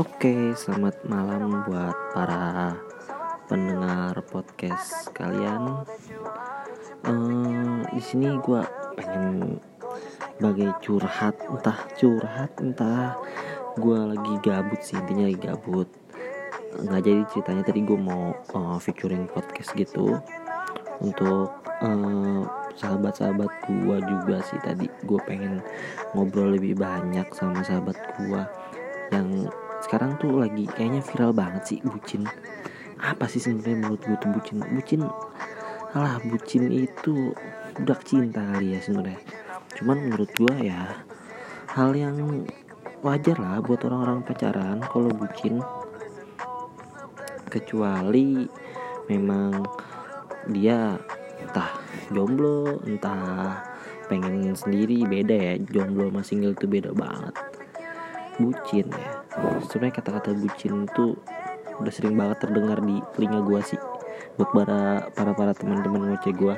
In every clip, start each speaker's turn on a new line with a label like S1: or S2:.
S1: Oke, selamat malam buat para pendengar podcast kalian. Uh, di sini gue pengen bagai curhat, entah curhat, entah gue lagi gabut sih intinya lagi gabut. Nggak jadi ceritanya tadi gue mau uh, featuring podcast gitu untuk uh, sahabat-sahabat gue juga sih tadi gue pengen ngobrol lebih banyak sama sahabat gue yang sekarang tuh lagi kayaknya viral banget sih bucin. Apa sih sebenarnya menurut gue tuh bucin? Bucin alah bucin itu udah cinta kali ya sebenarnya. Cuman menurut gue ya hal yang wajar lah buat orang-orang pacaran kalau bucin. Kecuali memang dia entah jomblo entah pengen sendiri beda ya. Jomblo sama single itu beda banget. Bucin ya sebenarnya kata-kata bucin itu udah sering banget terdengar di telinga gue sih buat para para para teman-teman ngoceh gue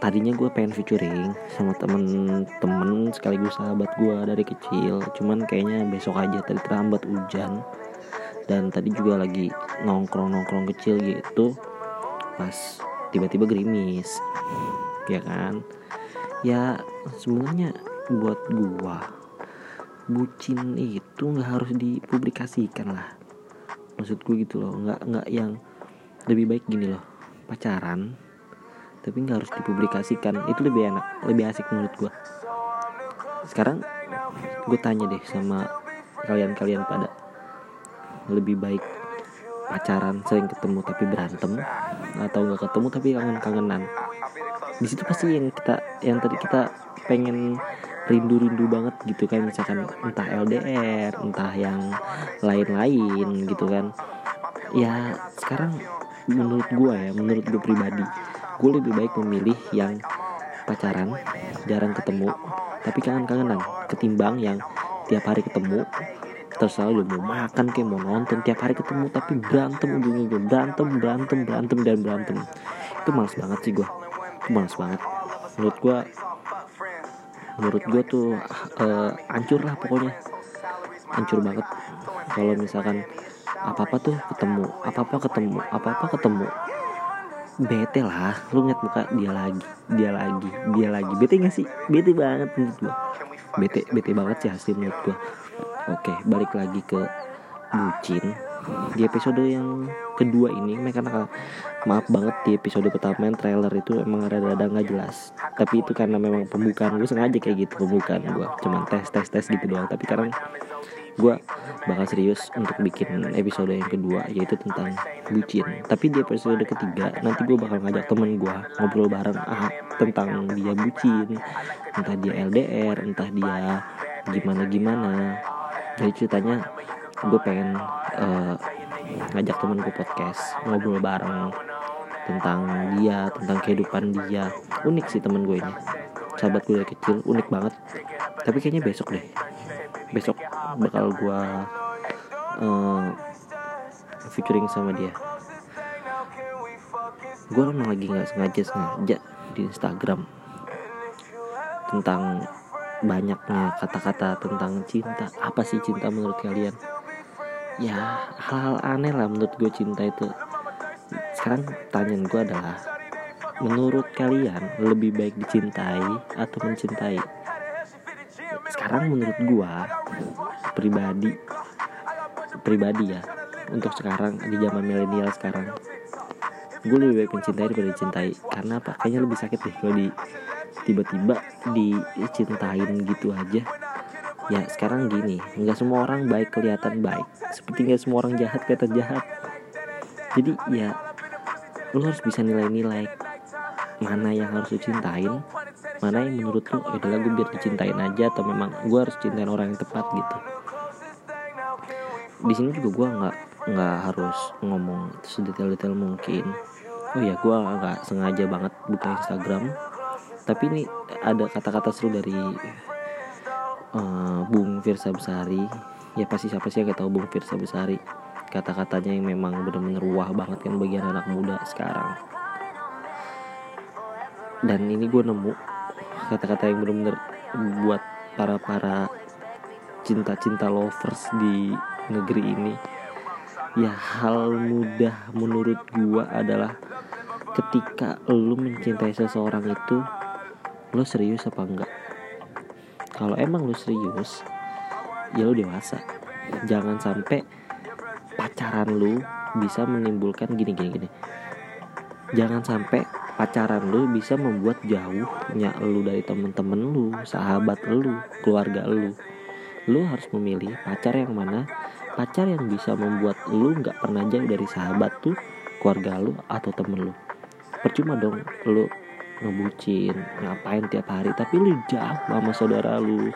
S1: tadinya gue pengen featuring sama temen-temen sekaligus sahabat gue dari kecil cuman kayaknya besok aja tadi terlambat hujan. Dan tadi juga lagi nongkrong nongkrong kecil gitu pas tiba-tiba gerimis ya kan? Ya sebenarnya buat gua bucin itu nggak harus dipublikasikan lah. Maksud gue gitu loh nggak nggak yang lebih baik gini loh pacaran tapi nggak harus dipublikasikan itu lebih enak lebih asik menurut gue sekarang gue tanya deh sama kalian-kalian pada lebih baik pacaran sering ketemu tapi berantem atau nggak ketemu tapi kangen-kangenan? Di situ pasti yang kita yang tadi kita pengen rindu-rindu banget gitu kan misalkan entah LDR entah yang lain-lain gitu kan. Ya sekarang menurut gue ya menurut gue pribadi gue lebih baik memilih yang pacaran jarang ketemu tapi kangen-kangenan ketimbang yang tiap hari ketemu terserah lu mau makan kayak mau nonton tiap hari ketemu tapi berantem ujung-ujungnya berantem berantem berantem dan berantem. Itu males banget sih gue males banget. Menurut gue menurut gue tuh uh, lah pokoknya. Hancur banget. Kalau misalkan apa apa tuh ketemu apa apa ketemu apa apa ketemu. Bete lah lu ngeliat muka dia lagi dia lagi dia lagi. Bete gak sih? Bete banget menurut gue bete bete banget sih hasil menurut gue Oke, balik lagi ke bucin. Di episode yang kedua ini, karena maaf banget di episode pertama yang trailer itu emang rada-rada nggak jelas. Tapi itu karena memang pembukaan gue sengaja kayak gitu pembukaan gue, cuman tes tes tes gitu doang. Tapi sekarang gue bakal serius untuk bikin episode yang kedua yaitu tentang bucin. Tapi di episode ketiga nanti gue bakal ngajak temen gue ngobrol bareng ah, tentang dia bucin, entah dia LDR, entah dia gimana gimana jadi ceritanya gue pengen uh, ngajak temen gue podcast ngobrol bareng tentang dia tentang kehidupan dia. Unik sih temen gue ini. Sahabat gue dari kecil unik banget. Tapi kayaknya besok deh. Besok bakal gue uh, featuring sama dia. Gue emang lagi nggak sengaja sengaja di Instagram tentang banyaknya kata-kata tentang cinta. Apa sih cinta menurut kalian ya hal-hal aneh lah menurut gue cinta itu. Sekarang pertanyaan gue adalah menurut kalian lebih baik dicintai atau mencintai? Sekarang menurut gue pribadi pribadi ya untuk sekarang di zaman milenial sekarang gue lebih baik mencintai daripada dicintai. Karena apa? Kayaknya lebih sakit deh kalau di tiba-tiba dicintain gitu aja ya sekarang gini nggak semua orang baik kelihatan baik. Seperti nggak semua orang jahat kelihatan jahat. Jadi ya lo harus bisa nilai-nilai mana yang harus lo cintain mana yang menurut lo ya udah gue biar dicintain aja atau memang gue harus cintain orang yang tepat gitu. Di sini juga gue nggak nggak harus ngomong sedetail-detail mungkin. Oh ya gue nggak sengaja banget buka Instagram. Tapi ini ada kata-kata seru dari uh, Bung Firsa Besari. Ya pasti siapa sih yang gak tahu Bung Firsa Besari? Kata-katanya yang memang benar-benar wah banget kan bagi anak muda sekarang. Dan ini gue nemu kata-kata yang benar-benar buat para para cinta-cinta lovers di negeri ini. Ya hal mudah menurut gua adalah ketika lu mencintai seseorang itu lu serius apa enggak kalau emang lu serius ya lu dewasa. Jangan sampai pacaran lu bisa menimbulkan gini gini gini. Jangan sampai pacaran lu bisa membuat jauhnya lu dari temen-temen lu sahabat lu keluarga lu. Lu harus memilih pacar yang mana? Pacar yang bisa membuat lu nggak pernah jauh dari sahabat tuh keluarga lu atau temen lu. Percuma dong lu ngebucin ngapain tiap hari. Tapi lu jauh sama saudara lu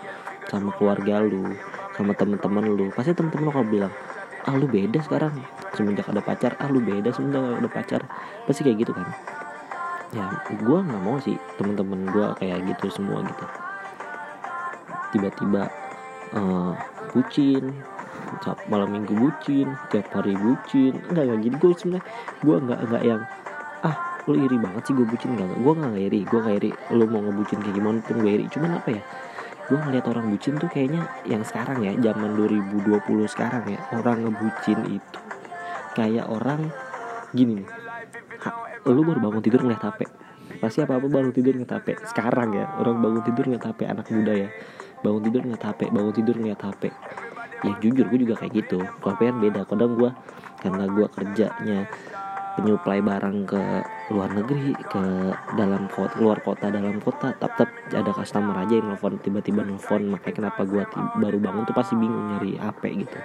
S1: sama keluarga lu sama temen-temen lu. Pasti temen-temen lu kalau bilang ah lu beda sekarang. Semenjak ada pacar ah lu beda semenjak ada pacar. Pasti kayak gitu kan. Ya gue nggak mau sih temen-temen gue kayak gitu semua gitu. Tiba-tiba uh, bucin malam minggu bucin tiap hari bucin. Enggak enggak. Gini gue sebenarnya gue enggak enggak yang ah lu iri banget sih gue bucin enggak gue enggak iri gue enggak iri lu mau ngebucin kayak gimana pun gue iri. Cuman apa ya? Gue ngeliat orang bucin tuh kayaknya yang sekarang ya zaman 2020 sekarang ya orang ngebucin itu kayak orang gini nih. Lu baru bangun tidur ngeliat HP pasti apa apa baru tidur ngeliat HP sekarang ya orang bangun tidur ngeliat HP anak muda ya. Bangun tidur ngeliat HP bangun tidur ngeliat HP ya jujur gue juga kayak gitu. Kalau kan beda. Kadang gue karena gue kerjanya penyuplai barang ke luar negeri ke dalam kota luar kota dalam kota tetap ada customer aja yang nelfon tiba-tiba nelfon makanya kenapa gue baru bangun tuh pasti bingung nyari HP gitu.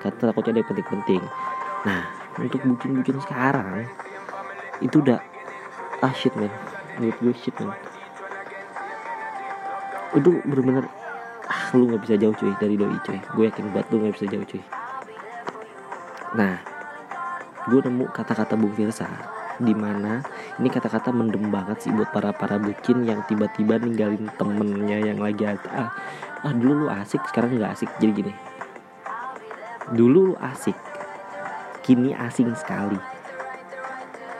S1: Karena takutnya ada penting-penting. Nah untuk bucin-bucin sekarang itu udah ah shit man. Menurut gue shit man. Itu bener-bener ah lu nggak bisa jauh cuy dari doi cuy. Gue yakin banget lu nggak bisa jauh cuy. Nah gue nemu kata-kata Bung Firsa di mana ini kata-kata mendem banget sih buat para para bucin yang tiba-tiba ninggalin temennya yang lagi ah, ah dulu lu asik sekarang nggak asik. Jadi gini dulu lu asik kini asing sekali.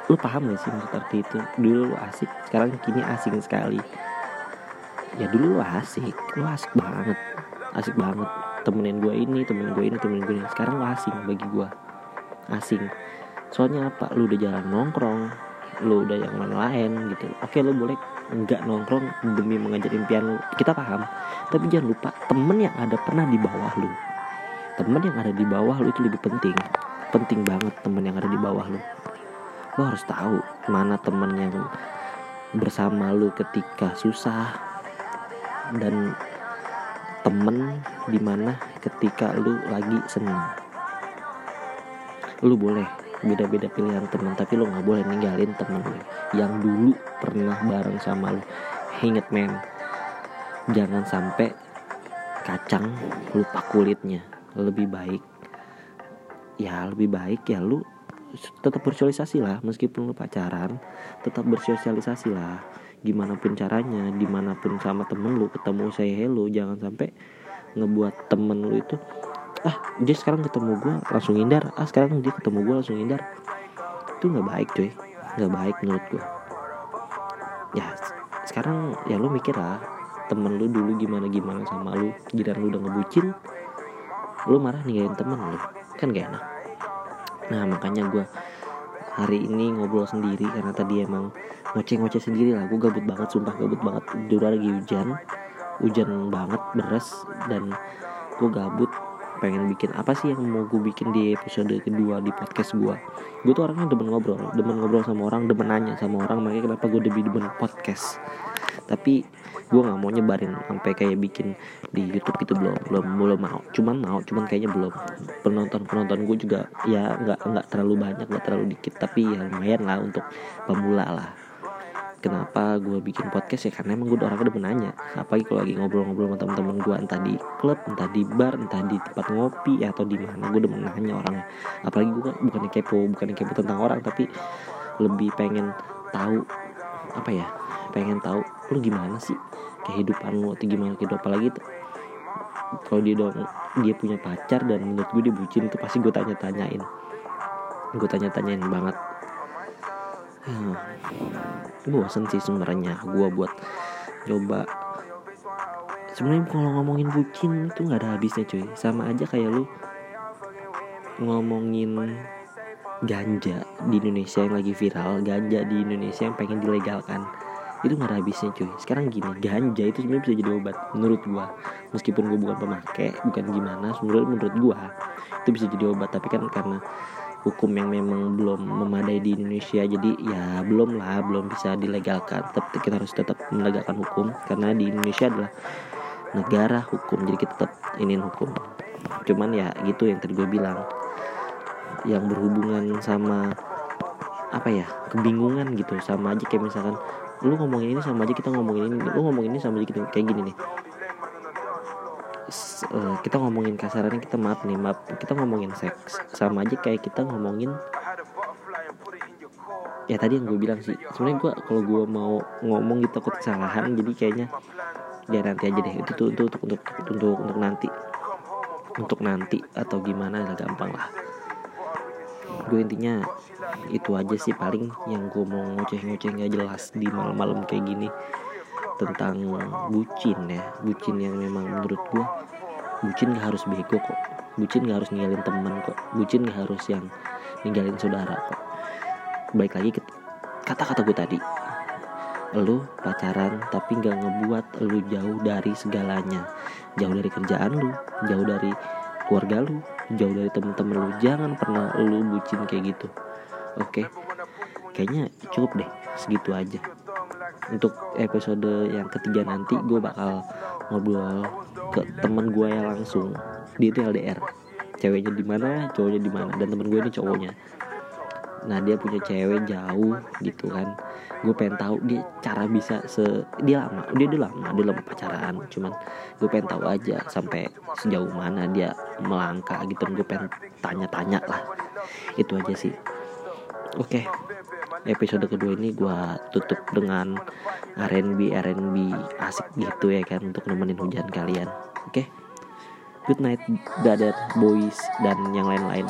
S1: Lu paham gak sih maksud arti itu? Dulu lu asik sekarang kini asing sekali. Ya dulu lu asik lu asik banget asik banget. Temenin gue ini temenin gue ini temenin gue ini. Sekarang lu asing bagi gue asing soalnya apa? Lu udah jalan nongkrong. Lu udah yang lain-lain gitu. Oke lu boleh nggak nongkrong demi mengajar impian lu. Kita paham. Tapi jangan lupa temen yang ada pernah di bawah lu. Temen yang ada di bawah lu itu lebih penting. Penting banget temen yang ada di bawah lu. Lu harus tahu mana temen yang bersama lu ketika susah dan temen di mana ketika lu lagi senang. Lu boleh beda-beda pilihan teman tapi lu nggak boleh ninggalin temen lu yang dulu pernah bareng sama lu. Inget men jangan sampai kacang lupa kulitnya. Lebih baik ya lebih baik ya lu tetap bersosialisasi lah meskipun lu pacaran tetap bersosialisasi lah. Gimana pun caranya di mana pun sama temen lu ketemu saya hello jangan sampai ngebuat temen lu itu ah dia sekarang ketemu gue langsung hindar ah sekarang dia ketemu gue langsung hindar itu nggak baik cuy. Nggak baik menurut gue ya sekarang ya lu mikir lah temen lu dulu gimana gimana sama lu. Jiran lu udah ngebucin lu marah ninggalin temen lu. Kan gak enak. Nah makanya gue hari ini ngobrol sendiri karena tadi emang ngoceh-ngoceh sendiri lah. Gue gabut banget sumpah gabut banget. Udah lagi hujan. Hujan banget beres dan gue gabut pengen bikin apa sih yang mau gue bikin di episode kedua di podcast gue gue tuh orangnya demen ngobrol demen ngobrol sama orang demen nanya sama orang makanya kenapa gue lebih demen podcast. Tapi gue nggak mau nyebarin sampai kayak bikin di YouTube itu belum belum belum mau cuman mau cuman kayaknya belum. Penonton penonton gue juga ya nggak nggak terlalu banyak nggak terlalu dikit tapi ya lumayan lah untuk pemula lah kenapa gue bikin podcast ya? Karena emang gue orangnya udah menanya apalagi kalau lagi ngobrol-ngobrol sama teman-teman gue entah di klub entah di bar entah di tempat ngopi atau di mana gue udah menanya orangnya. Apalagi gue bukannya kepo bukannya kepo tentang orang tapi lebih pengen tahu apa ya pengen tahu lu gimana sih kehidupan lu? Atau gimana kehidupan apalagi kalau dia dong dia punya pacar dan menurut gue dia bucin itu pasti gue tanya-tanyain. Gue tanya-tanyain banget hmm, bosen sih sebenarnya gue buat coba sebenarnya kalau ngomongin bucin itu nggak ada habisnya cuy. Sama aja kayak lu ngomongin ganja di Indonesia yang lagi viral ganja di Indonesia yang pengen dilegalkan. Itu nggak ada habisnya cuy. Sekarang gini ganja itu sebenarnya bisa jadi obat menurut gua. Meskipun gua bukan pemakai bukan gimana sebenarnya menurut gua itu bisa jadi obat. Tapi kan karena hukum yang memang belum memadai di Indonesia. Jadi ya belum lah belum bisa dilegalkan. Tapi kita harus tetap menegakkan hukum karena di Indonesia adalah negara hukum. Jadi kita tetap ingin hukum. Cuman ya gitu yang tadi gue bilang. Yang berhubungan sama apa ya kebingungan gitu. Sama aja kayak misalkan lu ngomongin ini sama aja kita ngomongin ini. Lu ngomongin ini sama aja kita kayak gini nih uh, kita ngomongin kasarannya kita maaf nih maaf. Kita ngomongin seks. Sama aja kayak kita ngomongin ya tadi yang gue bilang sih. Sebenarnya gue kalau gue mau ngomong gitu takut kesalahan jadi kayaknya ya nanti aja deh. Itu tuh untuk untuk untuk untuk untuk nanti. Untuk nanti atau gimana lah gampang lah. Gue intinya itu aja sih paling yang gue mau ngoceh-ngoceh nggak jelas di malam-malam kayak gini tentang bucin ya. Bucin yang memang menurut gue bucin gak harus bego kok. Bucin gak harus ninggalin teman kok. Bucin gak harus yang ninggalin saudara kok. Baik lagi ke kata-kata gue tadi. Lu pacaran tapi gak ngebuat lu jauh dari segalanya. Jauh dari kerjaan lu jauh dari keluarga lu jauh dari temen-temen lu. Jangan pernah lu bucin kayak gitu. Oke? Kayaknya cukup deh segitu aja untuk episode yang ketiga nanti gue bakal ngobrol ke teman gue yang langsung. Dia itu LDR ceweknya di mana cowoknya di mana. Dan temen gue ini cowoknya. Nah dia punya cewek jauh gitu kan. Gue pengen tahu dia cara bisa se dia lama dia udah lama dia lama pacaran. Cuman gue pengen tahu aja sampai sejauh mana dia melangkah gitu. Gue pengen tanya-tanya lah. Itu aja sih. Oke. okay episode kedua ini gue tutup dengan R&B R&B asik gitu ya kan untuk nemenin hujan kalian oke okay? good night brother boys dan yang lain-lain